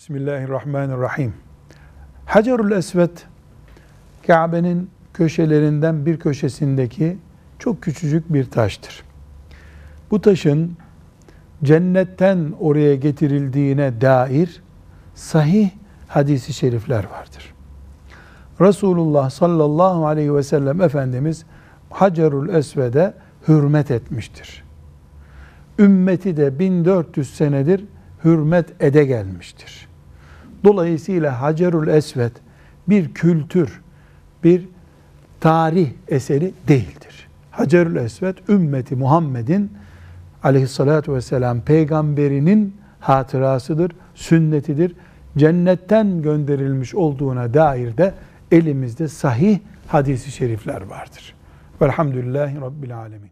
Bismillahirrahmanirrahim. Hacerül Esved Kabe'nin köşelerinden bir köşesindeki çok küçücük bir taştır. Bu taşın cennetten oraya getirildiğine dair sahih hadisi şerifler vardır. Resulullah sallallahu aleyhi ve sellem Efendimiz Hacerül Esved'e hürmet etmiştir. Ümmeti de 1400 senedir hürmet ede gelmiştir. Dolayısıyla Hacerül Esved bir kültür, bir tarih eseri değildir. Hacerül Esved ümmeti Muhammed'in aleyhissalatü vesselam peygamberinin hatırasıdır, sünnetidir. Cennetten gönderilmiş olduğuna dair de elimizde sahih hadisi şerifler vardır. Velhamdülillahi Rabbil Alemin.